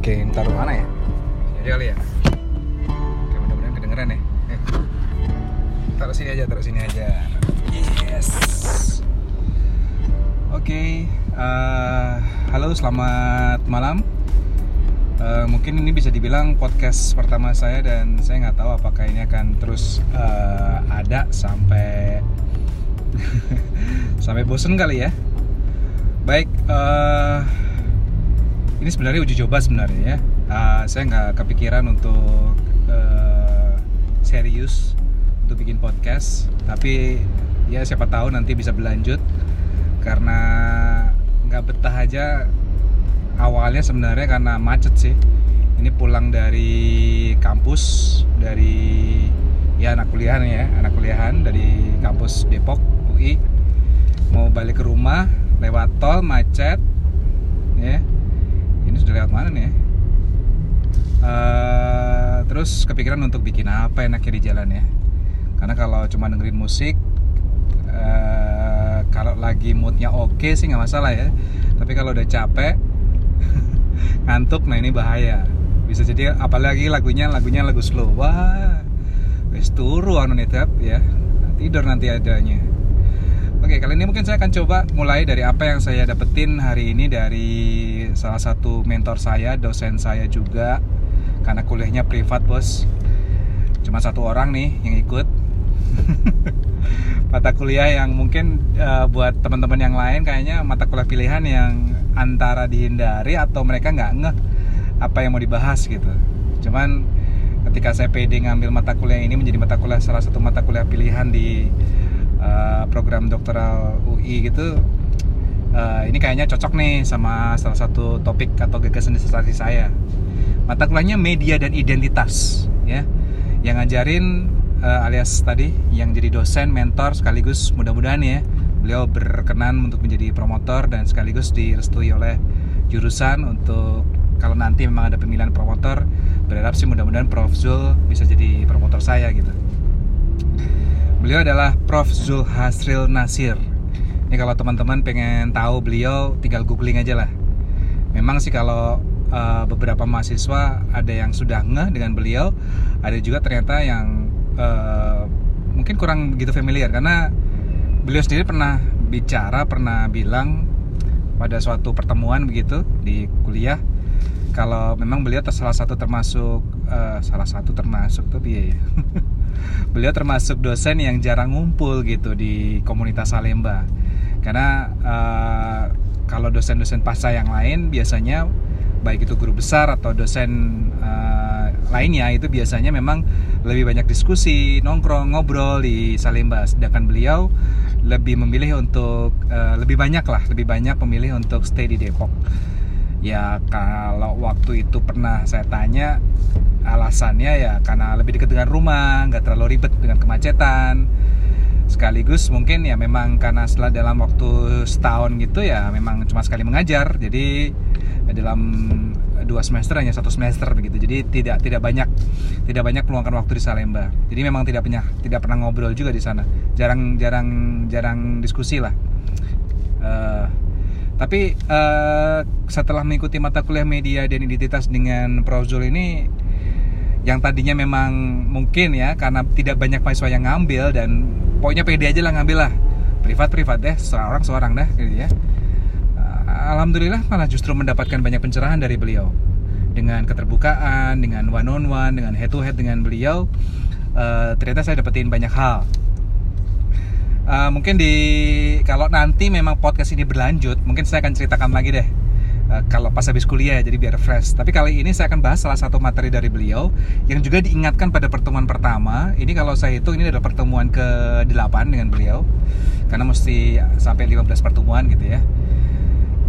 Oke, ini taruh mana ya? Jadi kali ya. Oke, mudah-mudahan kedengeran ya. Eh. Taruh sini aja, taruh sini aja. Yes. Oke, eh, halo selamat malam. Eh, mungkin ini bisa dibilang podcast pertama saya dan saya nggak tahu apakah ini akan terus eh, ada sampai sampai bosen kali ya. Baik, eh, ini sebenarnya uji coba sebenarnya ya. Uh, saya nggak kepikiran untuk uh, serius untuk bikin podcast, tapi ya siapa tahu nanti bisa berlanjut karena nggak betah aja. Awalnya sebenarnya karena macet sih. Ini pulang dari kampus dari ya anak kuliahan ya, anak kuliahan dari kampus Depok UI mau balik ke rumah lewat tol macet ya ini sudah lewat mana nih? Eh, terus kepikiran untuk bikin apa enaknya di jalan ya? Karena kalau cuma dengerin musik eh, kalau lagi moodnya oke sih nggak masalah ya. Tapi kalau udah capek ngantuk nah ini bahaya. Bisa jadi apalagi lagunya lagunya lagu slow. Wah wis turu anu ya. Tidur nanti adanya kali ini mungkin saya akan coba mulai dari apa yang saya dapetin hari ini dari salah satu mentor saya, dosen saya juga. Karena kuliahnya privat, Bos. Cuma satu orang nih yang ikut. mata kuliah yang mungkin eh, buat teman-teman yang lain kayaknya mata kuliah pilihan yang antara dihindari atau mereka nggak ngeh apa yang mau dibahas gitu. Cuman ketika saya pede ngambil mata kuliah ini menjadi mata kuliah salah satu mata kuliah pilihan di uh, program doktoral UI gitu uh, ini kayaknya cocok nih sama salah satu topik atau gagasan disertasi saya. Mata kuliahnya media dan identitas ya. Yang ngajarin uh, alias tadi yang jadi dosen mentor sekaligus mudah-mudahan ya beliau berkenan untuk menjadi promotor dan sekaligus direstui oleh jurusan untuk kalau nanti memang ada pemilihan promotor berharap sih mudah-mudahan Prof. Zul bisa jadi promotor saya gitu Beliau adalah Prof. Zul Hasril Nasir. Ini kalau teman-teman pengen tahu beliau, tinggal googling aja lah. Memang sih kalau uh, beberapa mahasiswa ada yang sudah ngeh dengan beliau, ada juga ternyata yang uh, mungkin kurang begitu familiar karena beliau sendiri pernah bicara, pernah bilang pada suatu pertemuan begitu di kuliah kalau memang beliau salah satu termasuk uh, salah satu termasuk tuh biaya beliau termasuk dosen yang jarang ngumpul gitu di komunitas Salemba. Karena uh, kalau dosen-dosen pasca yang lain biasanya baik itu guru besar atau dosen uh, lainnya itu biasanya memang lebih banyak diskusi nongkrong ngobrol di Salemba. Sedangkan beliau lebih memilih untuk uh, lebih banyak lah lebih banyak memilih untuk stay di Depok. Ya kalau waktu itu pernah saya tanya alasannya ya karena lebih dekat dengan rumah nggak terlalu ribet dengan kemacetan. Sekaligus mungkin ya memang karena setelah dalam waktu setahun gitu ya memang cuma sekali mengajar. Jadi ya dalam dua semester hanya satu semester begitu. Jadi tidak tidak banyak tidak banyak meluangkan waktu di Salemba. Jadi memang tidak pernah tidak pernah ngobrol juga di sana. Jarang jarang jarang diskusi lah. Uh, tapi uh, setelah mengikuti mata kuliah media dan identitas dengan Prozul ini yang tadinya memang mungkin ya karena tidak banyak mahasiswa yang ngambil dan pokoknya pede aja lah ngambil lah. Privat privat deh seorang seorang dah gitu ya. Alhamdulillah malah justru mendapatkan banyak pencerahan dari beliau. Dengan keterbukaan dengan one on one dengan head to head dengan beliau uh, ternyata saya dapetin banyak hal. Uh, mungkin di kalau nanti memang podcast ini berlanjut mungkin saya akan ceritakan lagi deh uh, kalau pas habis kuliah ya jadi biar fresh. Tapi kali ini saya akan bahas salah satu materi dari beliau yang juga diingatkan pada pertemuan pertama. Ini kalau saya hitung ini adalah pertemuan ke-8 dengan beliau. Karena mesti sampai 15 pertemuan gitu ya.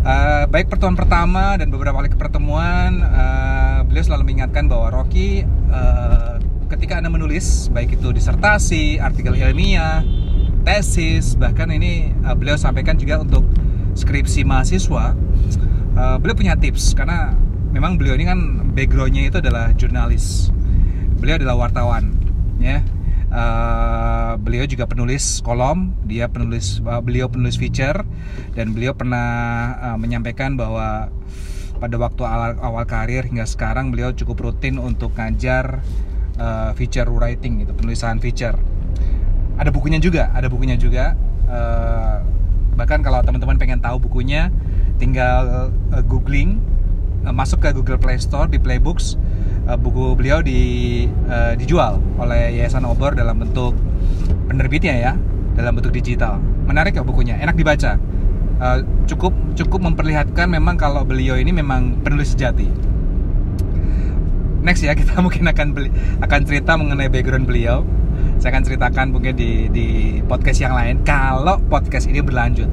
Uh, baik pertemuan pertama dan beberapa kali pertemuan uh, beliau selalu mengingatkan bahwa Rocky uh, ketika anda menulis baik itu disertasi artikel ilmiah tesis bahkan ini uh, beliau sampaikan juga untuk skripsi mahasiswa uh, beliau punya tips karena memang beliau ini kan backgroundnya itu adalah jurnalis. Beliau adalah wartawan ya. Uh, beliau juga penulis kolom dia penulis uh, beliau penulis feature dan beliau pernah uh, menyampaikan bahwa pada waktu awal, awal karir hingga sekarang beliau cukup rutin untuk ngajar uh, feature writing gitu penulisan feature. Ada bukunya juga ada bukunya juga. Uh, bahkan kalau teman-teman pengen tahu bukunya tinggal uh, googling uh, masuk ke Google Play Store di Playbooks uh, buku beliau di uh, dijual oleh Yayasan Obor dalam bentuk penerbitnya ya dalam bentuk digital menarik ya bukunya enak dibaca uh, cukup cukup memperlihatkan memang kalau beliau ini memang penulis sejati. Next ya kita mungkin akan beli, akan cerita mengenai background beliau. Saya akan ceritakan mungkin di di podcast yang lain kalau podcast ini berlanjut.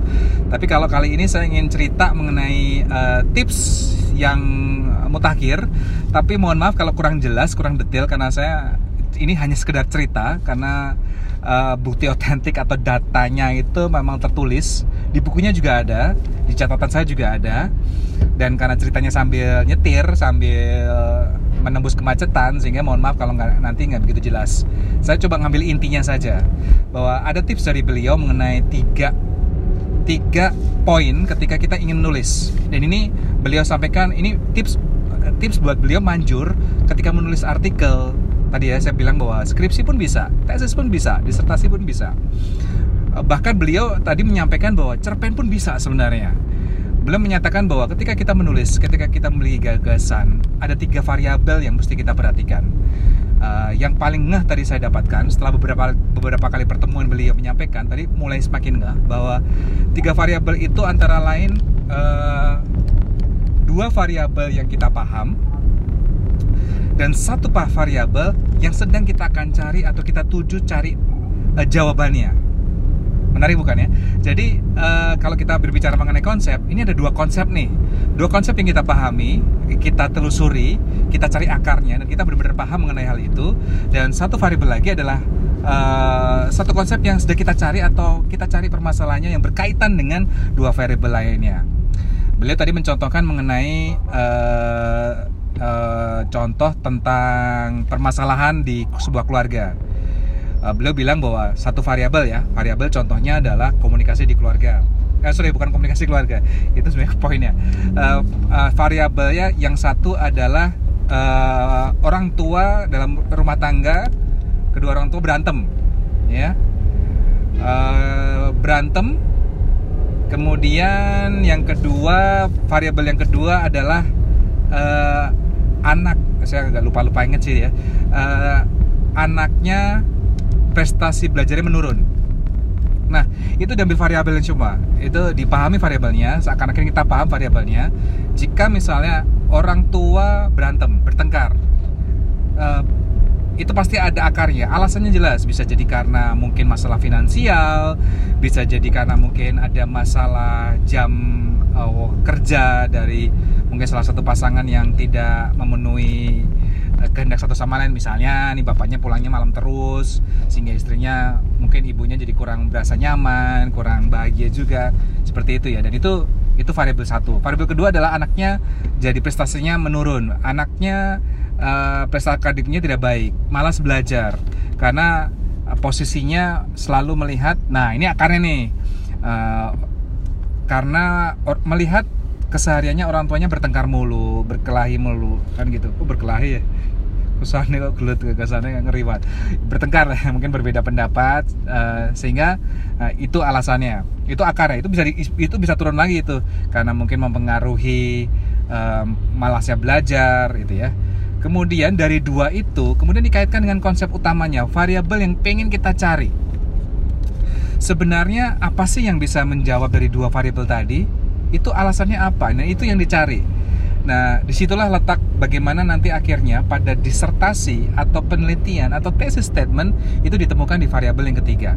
Tapi kalau kali ini saya ingin cerita mengenai uh, tips yang mutakhir. Tapi mohon maaf kalau kurang jelas, kurang detail karena saya ini hanya sekedar cerita karena uh, bukti otentik atau datanya itu memang tertulis di bukunya juga ada di catatan saya juga ada dan karena ceritanya sambil nyetir sambil menembus kemacetan sehingga mohon maaf kalau nggak nanti nggak begitu jelas. Saya coba ngambil intinya saja bahwa ada tips dari beliau mengenai tiga tiga poin ketika kita ingin menulis. Dan ini beliau sampaikan ini tips tips buat beliau manjur ketika menulis artikel. Tadi ya saya bilang bahwa skripsi pun bisa tesis pun bisa disertasi pun bisa. Bahkan beliau tadi menyampaikan bahwa cerpen pun bisa sebenarnya beliau menyatakan bahwa ketika kita menulis ketika kita memiliki gagasan ada tiga variabel yang mesti kita perhatikan. Uh, yang paling ngeh tadi saya dapatkan setelah beberapa beberapa kali pertemuan beliau menyampaikan tadi mulai semakin ngeh bahwa tiga variabel itu antara lain uh, dua variabel yang kita paham dan satu variabel yang sedang kita akan cari atau kita tuju cari uh, jawabannya menarik bukan ya? Jadi uh, kalau kita berbicara mengenai konsep ini ada dua konsep nih. Dua konsep yang kita pahami kita telusuri kita cari akarnya dan kita benar-benar paham mengenai hal itu. Dan satu variabel lagi adalah uh, satu konsep yang sudah kita cari atau kita cari permasalahannya yang berkaitan dengan dua variabel lainnya. Beliau tadi mencontohkan mengenai uh, uh, contoh tentang permasalahan di sebuah keluarga uh, beliau bilang bahwa satu variabel ya. Variabel contohnya adalah komunikasi di keluarga. Eh sorry bukan komunikasi keluarga. Itu sebenarnya poinnya. Uh, uh, variabelnya yang satu adalah uh, orang tua dalam rumah tangga kedua orang tua berantem ya. Uh, berantem. Kemudian yang kedua variabel yang kedua adalah uh, anak. Saya agak lupa lupa inget sih ya. Uh, anaknya prestasi belajarnya menurun. Nah, itu diambil variabelnya cuma. Itu dipahami variabelnya, seakan-akan kita paham variabelnya. Jika misalnya orang tua berantem, bertengkar, uh, itu pasti ada akarnya. Alasannya jelas, bisa jadi karena mungkin masalah finansial, bisa jadi karena mungkin ada masalah jam uh, kerja dari mungkin salah satu pasangan yang tidak memenuhi kehendak satu sama lain. Misalnya nih bapaknya pulangnya malam terus sehingga istrinya mungkin ibunya jadi kurang berasa nyaman kurang bahagia juga. Seperti itu ya. Dan itu itu variabel satu. Variabel kedua adalah anaknya jadi prestasinya menurun. Anaknya uh, prestasi akademiknya tidak baik. Malas belajar. Karena uh, posisinya selalu melihat nah ini akarnya nih uh, karena melihat kesehariannya orang tuanya bertengkar mulu, berkelahi mulu, kan gitu. Oh, berkelahi ya? nih kok gelut ke sana ngeri banget bertengkar mungkin berbeda pendapat uh, sehingga uh, itu alasannya. Itu akarnya itu bisa di, itu bisa turun lagi itu. Karena mungkin mempengaruhi um, malasnya belajar itu ya. Kemudian dari dua itu kemudian dikaitkan dengan konsep utamanya variabel yang pengen kita cari. Sebenarnya apa sih yang bisa menjawab dari dua variabel tadi itu alasannya apa nah itu yang dicari Nah, di situlah letak bagaimana nanti akhirnya pada disertasi atau penelitian atau tesis statement itu ditemukan di variabel yang ketiga.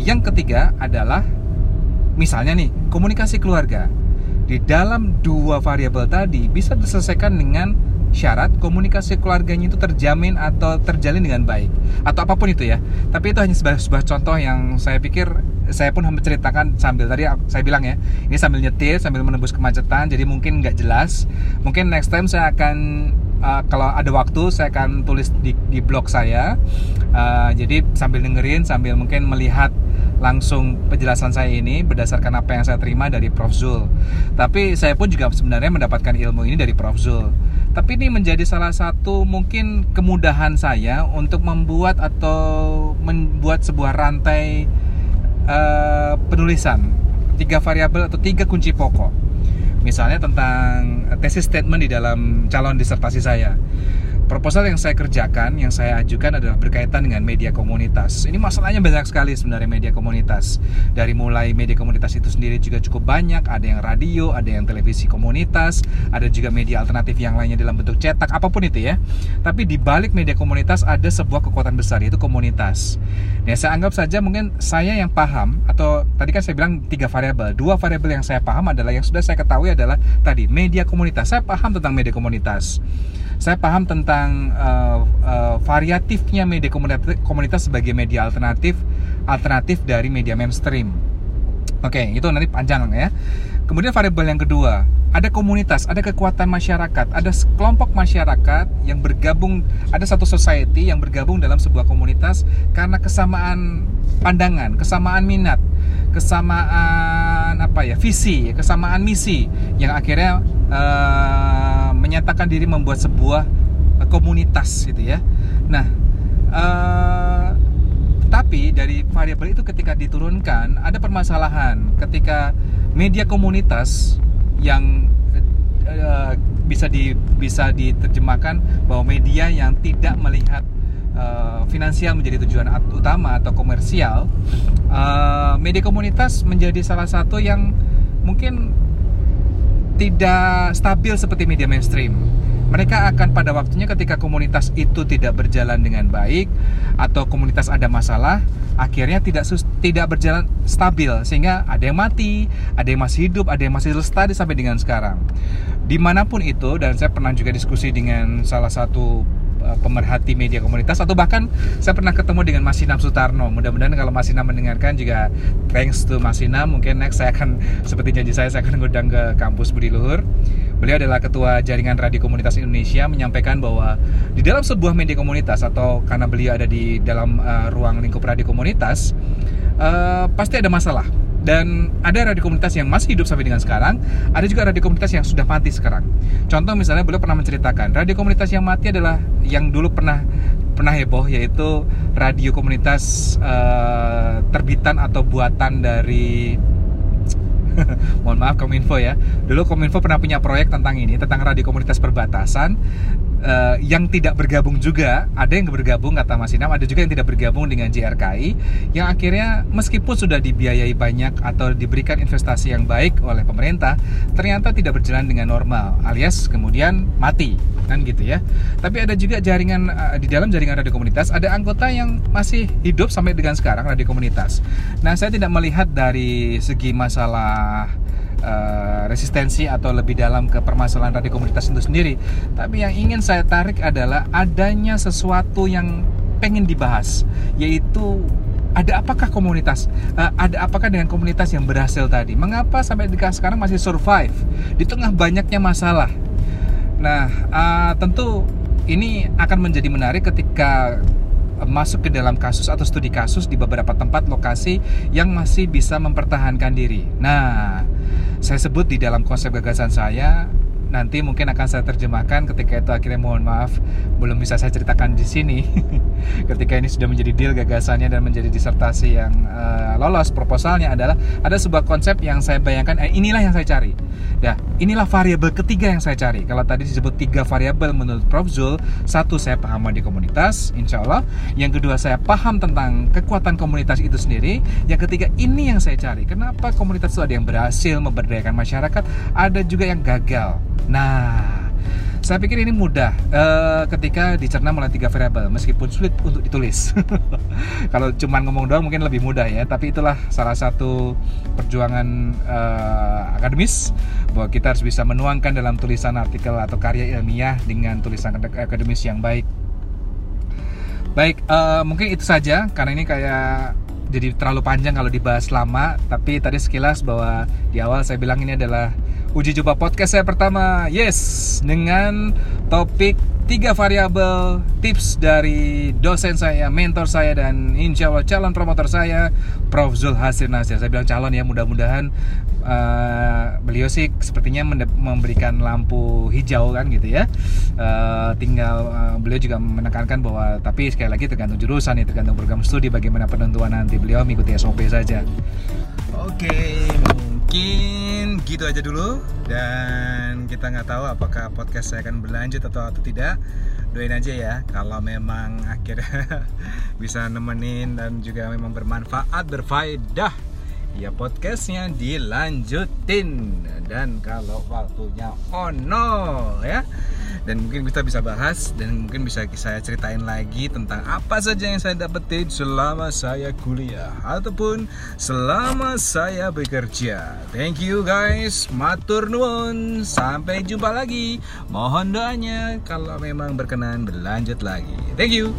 Yang ketiga adalah misalnya nih komunikasi keluarga. Di dalam dua variabel tadi bisa diselesaikan dengan syarat komunikasi keluarganya itu terjamin atau terjalin dengan baik atau apa pun itu ya. Tapi itu hanya sebuah, sebuah contoh yang saya pikir saya pun hampir ceritakan sambil tadi saya bilang ya ini sambil nyetir sambil menembus kemacetan jadi mungkin nggak jelas mungkin next time saya akan uh, kalau ada waktu saya akan tulis di, di blog saya uh, jadi sambil dengerin sambil mungkin melihat langsung penjelasan saya ini berdasarkan apa yang saya terima dari Prof Zul. Tapi saya pun juga sebenarnya mendapatkan ilmu ini dari Prof Zul. Tapi ini menjadi salah satu mungkin kemudahan saya untuk membuat atau membuat sebuah rantai uh, penulisan tiga variabel atau tiga kunci pokok. Misalnya tentang tesis statement di dalam calon disertasi saya proposal yang saya kerjakan, yang saya ajukan adalah berkaitan dengan media komunitas. Ini masalahnya banyak sekali sebenarnya media komunitas. Dari mulai media komunitas itu sendiri juga cukup banyak, ada yang radio, ada yang televisi komunitas, ada juga media alternatif yang lainnya dalam bentuk cetak, apa pun itu ya. Tapi di balik media komunitas ada sebuah kekuatan besar yaitu komunitas. Nah, saya anggap saja mungkin saya yang paham atau tadi kan saya bilang tiga variabel. Dua variabel yang saya paham adalah yang sudah saya ketahui adalah tadi media komunitas. Saya paham tentang media komunitas saya paham tentang uh, uh, variatifnya media komunitas, sebagai media alternatif alternatif dari media mainstream. Oke, okay, itu nanti panjang ya. Kemudian variabel yang kedua, ada komunitas, ada kekuatan masyarakat, ada kelompok masyarakat yang bergabung, ada satu society yang bergabung dalam sebuah komunitas karena kesamaan pandangan, kesamaan minat, kesamaan apa ya, visi, kesamaan misi yang akhirnya uh, menyatakan diri membuat sebuah uh, komunitas gitu ya. Nah, uh, tapi dari variabel itu ketika diturunkan ada permasalahan ketika media komunitas yang uh, bisa di bisa diterjemahkan bahwa media yang tidak melihat uh, finansial menjadi tujuan utama atau komersial, uh, media komunitas menjadi salah satu yang mungkin tidak stabil seperti media mainstream. Mereka akan pada waktunya ketika komunitas itu tidak berjalan dengan baik atau komunitas ada masalah, akhirnya tidak tidak berjalan stabil sehingga ada yang mati, ada yang masih hidup, ada yang masih lestari sampai dengan sekarang. Di mana pun itu dan saya pernah juga diskusi dengan salah satu pemerhati media komunitas atau bahkan saya pernah ketemu dengan Mas Sinam Sutarno. Mudah-mudahan kalau Mas Sinam mendengarkan juga thanks to Mas Sinam mungkin next saya akan seperti janji saya saya akan ngundang ke kampus Budi Luhur. Beliau adalah ketua jaringan radio komunitas Indonesia menyampaikan bahwa di dalam sebuah media komunitas atau karena beliau ada di dalam uh, ruang lingkup radio komunitas uh, pasti ada masalah dan ada radio komunitas yang masih hidup sampai dengan sekarang ada juga radio komunitas yang sudah mati sekarang. Contoh misalnya beliau pernah menceritakan radio komunitas yang mati adalah yang dulu pernah pernah heboh yaitu radio komunitas uh, terbitan atau buatan dari mohon maaf Kominfo ya. Dulu Kominfo pernah punya proyek tentang ini tentang radio komunitas perbatasan uh, yang tidak bergabung juga ada yang bergabung kata Mas Inam ada juga yang tidak bergabung dengan JRKI yang akhirnya meskipun sudah dibiayai banyak atau diberikan investasi yang baik oleh pemerintah ternyata tidak berjalan dengan normal alias kemudian mati kan gitu ya. Tapi ada juga jaringan uh, di dalam jaringan radio komunitas ada anggota yang masih hidup sampai dengan sekarang radio komunitas. Nah saya tidak melihat dari segi masalah uh, resistensi atau lebih dalam ke permasalahan radio komunitas itu sendiri. Tapi yang ingin saya tarik adalah adanya sesuatu yang pengen dibahas, yaitu ada apakah komunitas, uh, ada apakah dengan komunitas yang berhasil tadi? Mengapa sampai sekarang masih survive di tengah banyaknya masalah? Nah, uh, tentu ini akan menjadi menarik ketika masuk ke dalam kasus atau studi kasus di beberapa tempat lokasi yang masih bisa mempertahankan diri. Nah, saya sebut di dalam konsep gagasan saya nanti mungkin akan saya terjemahkan ketika itu akhirnya mohon maaf belum bisa saya ceritakan di sini ketika ini sudah menjadi deal gagasannya dan menjadi disertasi yang uh, lolos proposalnya adalah ada sebuah konsep yang saya bayangkan eh, inilah yang saya cari Nah, inilah variabel ketiga yang saya cari. Kalau tadi disebut tiga variabel menurut Prof Zul, satu saya paham di komunitas, insya Allah. Yang kedua saya paham tentang kekuatan komunitas itu sendiri. Yang ketiga ini yang saya cari. Kenapa komunitas itu ada yang berhasil memberdayakan masyarakat, ada juga yang gagal. Nah, saya pikir ini mudah uh, ketika dicerna oleh tiga variabel, meskipun sulit untuk ditulis. Kalau cuma ngomong doang mungkin lebih mudah ya, tapi itulah salah satu perjuangan uh, akademis bahwa kita harus bisa menuangkan dalam tulisan artikel atau karya ilmiah dengan tulisan akademis yang baik. Baik, uh, mungkin itu saja karena ini kayak jadi terlalu panjang kalau dibahas lama. Tapi tadi sekilas bahwa di awal saya bilang ini adalah uji coba podcast saya pertama. Yes, dengan topik tiga variabel tips dari dosen saya, mentor saya dan insya Allah calon promotor saya, Prof Zul Hasir Nasir. Saya bilang calon ya, mudah-mudahan uh, beliau sih sepertinya memberikan lampu hijau kan gitu ya. Uh, tinggal uh, beliau juga menekankan bahwa tapi sekali lagi tergantung jurusan ya, tergantung program studi bagaimana penentuan nanti beliau mengikuti SOP saja. Oke, mungkin gitu aja dulu. Dan kita nggak tahu apakah podcast saya akan berlanjut atau atau tidak. Doain aja ya kalau memang akhirnya bisa nemenin dan juga memang bermanfaat berfaedah ya podcastnya dilanjutin. Dan kalau waktunya ono ya dan mungkin kita bisa bahas dan mungkin bisa saya ceritain lagi tentang apa saja yang saya dapetin selama saya kuliah ataupun selama saya bekerja. Thank you guys, matur nuwun. Sampai jumpa lagi. Mohon doanya kalau memang berkenan berlanjut lagi. Thank you.